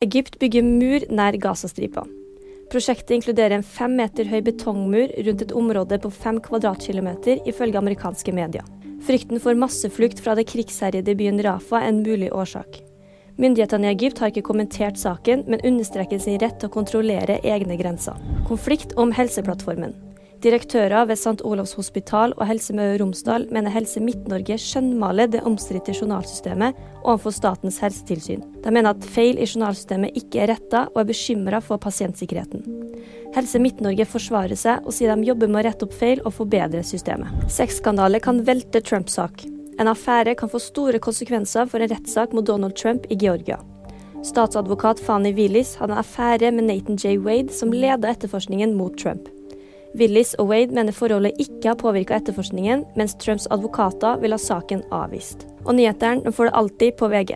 Egypt bygger mur nær Gazastripa. Prosjektet inkluderer en fem meter høy betongmur rundt et område på fem kvadratkilometer, ifølge amerikanske medier. Frykten for masseflukt fra det krigsherjede byen Rafa er en mulig årsak. Myndighetene i Egypt har ikke kommentert saken, men understreker sin rett til å kontrollere egne grenser. Konflikt om Helseplattformen. Direktører ved St. Olavs hospital og Helse Møre og Romsdal mener Helse Midt-Norge skjønnmaler det omstridte journalsystemet overfor Statens helsetilsyn. De mener at feil i journalsystemet ikke er retta, og er bekymra for pasientsikkerheten. Helse Midt-Norge forsvarer seg og sier de jobber med å rette opp feil og forbedre systemet. Sexskandale kan velte Trumps sak. En affære kan få store konsekvenser for en rettssak mot Donald Trump i Georgia. Statsadvokat Fanny Willis hadde en affære med Nathan J. Wade, som leda etterforskningen mot Trump. Willis og Wade mener forholdet ikke har påvirka etterforskningen, mens Trumps advokater vil ha saken avvist. Og nyhetene får det alltid på VG.